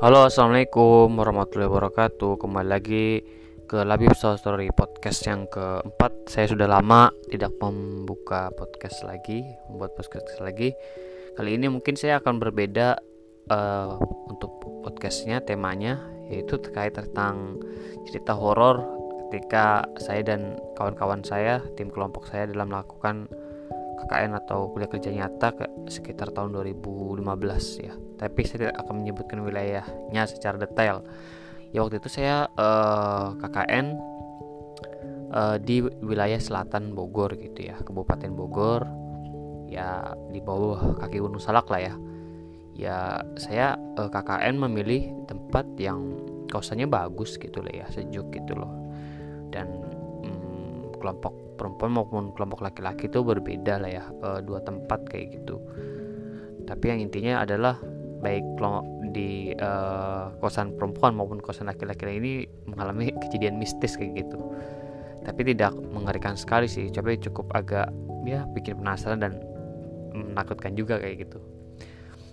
Halo assalamualaikum warahmatullahi wabarakatuh. Kembali lagi ke Labib Story Podcast yang keempat. Saya sudah lama tidak membuka podcast lagi Membuat podcast lagi. Kali ini mungkin saya akan berbeda uh, Untuk podcastnya temanya Yaitu terkait tentang cerita horor Ketika saya dan kawan-kawan saya Tim kelompok saya dalam melakukan KKN atau kuliah kerja nyata ke sekitar tahun 2015 ya. Tapi saya tidak akan menyebutkan wilayahnya secara detail. Ya waktu itu saya uh, eh, KKN uh, eh, di wilayah selatan Bogor gitu ya, Kabupaten Bogor. Ya di bawah kaki Gunung Salak lah ya. Ya saya uh, eh, KKN memilih tempat yang kawasannya bagus gitu lah ya, sejuk gitu loh. Dan um, kelompok perempuan maupun kelompok laki-laki itu berbeda lah ya e, dua tempat kayak gitu tapi yang intinya adalah baik di e, kosan perempuan maupun kosan laki-laki ini mengalami kejadian mistis kayak gitu. Tapi tidak mengerikan sekali sih coba cukup agak ya bikin penasaran dan menakutkan juga kayak gitu.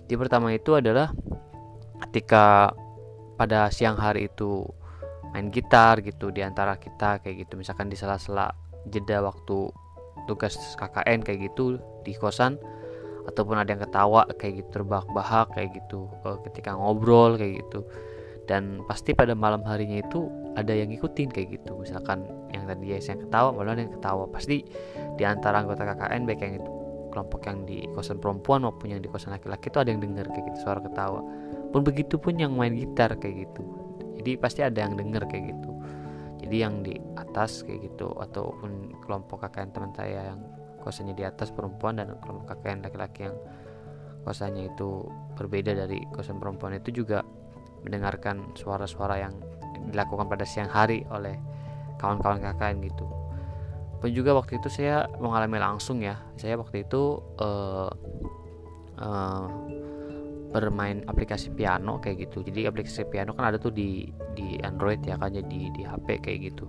Di pertama itu adalah ketika pada siang hari itu main gitar gitu di antara kita kayak gitu misalkan di sela-sela jeda waktu tugas KKN kayak gitu di kosan ataupun ada yang ketawa kayak gitu terbahak-bahak kayak gitu uh, ketika ngobrol kayak gitu. Dan pasti pada malam harinya itu ada yang ngikutin kayak gitu. Misalkan yang tadi ya saya ketawa malah yang ketawa. Pasti di antara anggota KKN baik yang itu kelompok yang di kosan perempuan maupun yang di kosan laki-laki itu ada yang dengar kayak gitu suara ketawa. Pun begitu pun yang main gitar kayak gitu. Jadi pasti ada yang dengar kayak gitu. Jadi yang di atas kayak gitu ataupun kelompok KKN teman saya yang kosannya di atas perempuan dan kelompok KKN laki-laki yang kosannya itu berbeda dari kosan perempuan itu juga mendengarkan suara-suara yang dilakukan pada siang hari oleh kawan-kawan KKN gitu. Pun juga waktu itu saya mengalami langsung ya. Saya waktu itu uh, uh, bermain aplikasi piano kayak gitu. Jadi aplikasi piano kan ada tuh di di Android ya kan jadi di HP kayak gitu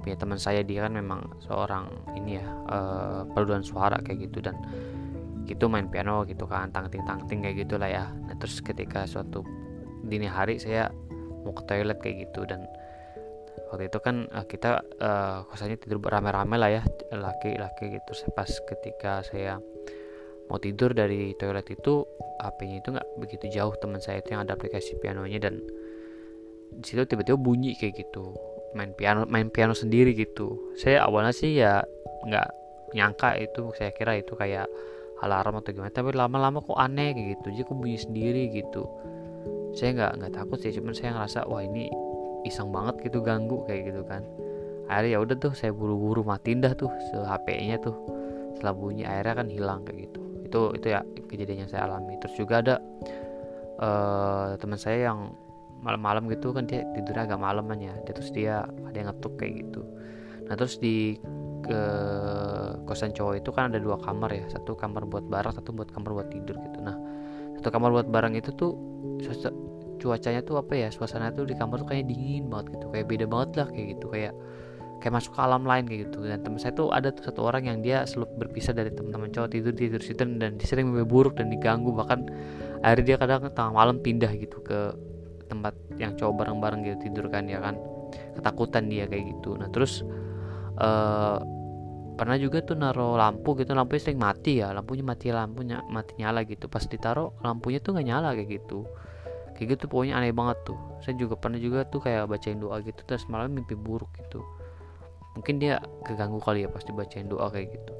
punya teman saya dia kan memang seorang ini ya uh, paduan suara kayak gitu dan gitu main piano gitu kan tangting tangting kayak gitulah ya. Nah terus ketika suatu dini hari saya mau ke toilet kayak gitu dan waktu itu kan uh, kita uh, kosannya tidur rame-rame lah ya laki-laki gitu. Pas ketika saya mau tidur dari toilet itu HP-nya itu nggak begitu jauh teman saya itu yang ada aplikasi pianonya dan di situ tiba-tiba bunyi kayak gitu main piano main piano sendiri gitu. Saya awalnya sih ya nggak nyangka itu saya kira itu kayak alarm atau gimana tapi lama-lama kok aneh gitu. Jadi kok bunyi sendiri gitu. Saya nggak nggak takut sih cuman saya ngerasa wah ini iseng banget gitu ganggu kayak gitu kan. Akhirnya ya udah tuh saya buru-buru matiin dah tuh se HP-nya tuh. Setelah bunyi akhirnya kan hilang kayak gitu. Itu itu ya kejadian yang saya alami. Terus juga ada uh, teman saya yang malam-malam gitu kan dia tidurnya agak malaman ya. Dia terus dia ada yang ngetuk kayak gitu. Nah terus di ke kosan cowok itu kan ada dua kamar ya. Satu kamar buat barang satu buat kamar buat tidur gitu. Nah satu kamar buat barang itu tuh cuacanya tuh apa ya suasana tuh di kamar tuh kayak dingin banget gitu. Kayak beda banget lah kayak gitu. Kayak kayak masuk ke alam lain kayak gitu. Dan teman saya tuh ada tuh satu orang yang dia selalu berpisah dari teman-teman cowok tidur tidur situ dan dia sering mimpi buruk dan diganggu. Bahkan akhirnya dia kadang tengah malam pindah gitu ke tempat yang cowok bareng-bareng gitu tidur kan ya kan? Ketakutan dia kayak gitu. Nah terus uh, pernah juga tuh naro lampu gitu. Lampunya sering mati ya lampunya mati lampunya mati nyala gitu. Pas ditaro lampunya tuh nggak nyala kayak gitu. Kayak gitu pokoknya aneh banget tuh. Saya juga pernah juga tuh kayak bacain doa gitu terus malam mimpi buruk gitu. Mungkin dia keganggu kali ya pas dibacain doa kayak gitu.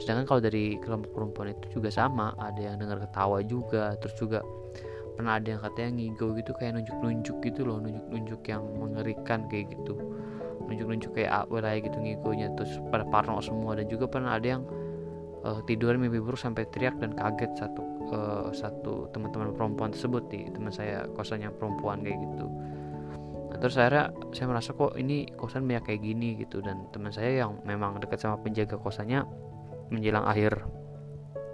Sedangkan kalau dari kelompok perempuan itu juga sama. Ada yang dengar ketawa juga terus juga pernah ada yang katanya ngigau gitu kayak nunjuk-nunjuk gitu loh nunjuk-nunjuk yang mengerikan kayak gitu. Nunjuk-nunjuk kayak wilayah gitu ngigonya terus pada parno semua. Dan juga pernah ada yang uh, tidur mimpi buruk sampai teriak dan kaget satu uh, satu teman-teman perempuan tersebut di teman saya kosannya perempuan kayak gitu. Terus akhirnya saya merasa kok ini kosan banyak kayak gini gitu. Dan teman saya yang memang dekat sama penjaga kosannya menjelang akhir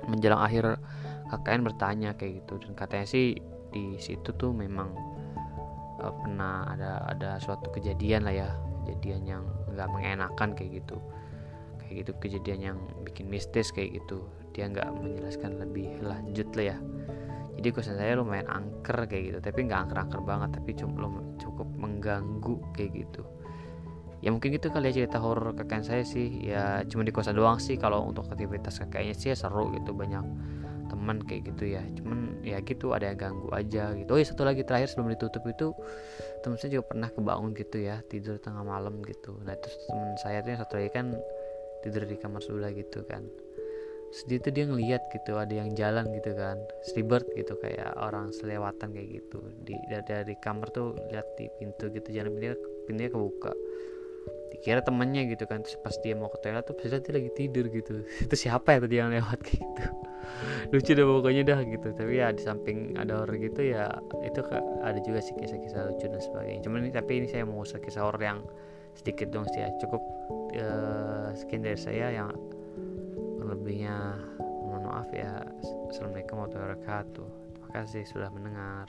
menjelang akhir KKN bertanya kayak gitu dan katanya sih di situ tuh memang uh, pernah ada ada suatu kejadian lah ya kejadian yang nggak mengenakan kayak gitu. Kayak gitu kejadian yang bikin mistis kayak gitu. Dia nggak menjelaskan lebih lanjut lah ya. Jadi kosan saya lumayan angker kayak gitu tapi nggak angker-angker banget tapi cukup cukup mengganggu kayak gitu. Ya mungkin gitu kali ya cerita horor kakek saya sih. Ya cuma di kosan doang sih kalau untuk aktivitas kakeknya sih ya seru gitu banyak teman kayak gitu ya. Cuman ya gitu ada yang ganggu aja gitu. Oh ya satu lagi terakhir sebelum ditutup itu teman saya juga pernah kebangun gitu ya tidur tengah malam gitu. Nah itu teman saya tuh yang satu lagi kan tidur di kamar sebelah gitu kan. Sedih tuh dia ngeliat gitu ada yang jalan gitu kan. Bird gitu kayak orang selewatan kayak gitu. Di dari, dari kamar tuh lihat di pintu gitu jangan pintunya pintunya kebuka. Dikira temennya gitu kan terus pas dia mau ke toilet tuh pas dia lagi tidur gitu. Itu siapa ya tadi yang lewat kayak gitu lucu deh pokoknya dah gitu. Tapi ya di samping ada horror gitu ya itu ada juga sih kisah-kisah lucu dan sebagainya. Cuman ini tapi ini saya mau usah kisah horror yang sedikit dong sih ya. Cukup uh, sekian dari saya yang lebihnya mohon maaf ya. Assalamualaikum warahmatullahi wabarakatuh. Terima kasih sudah mendengar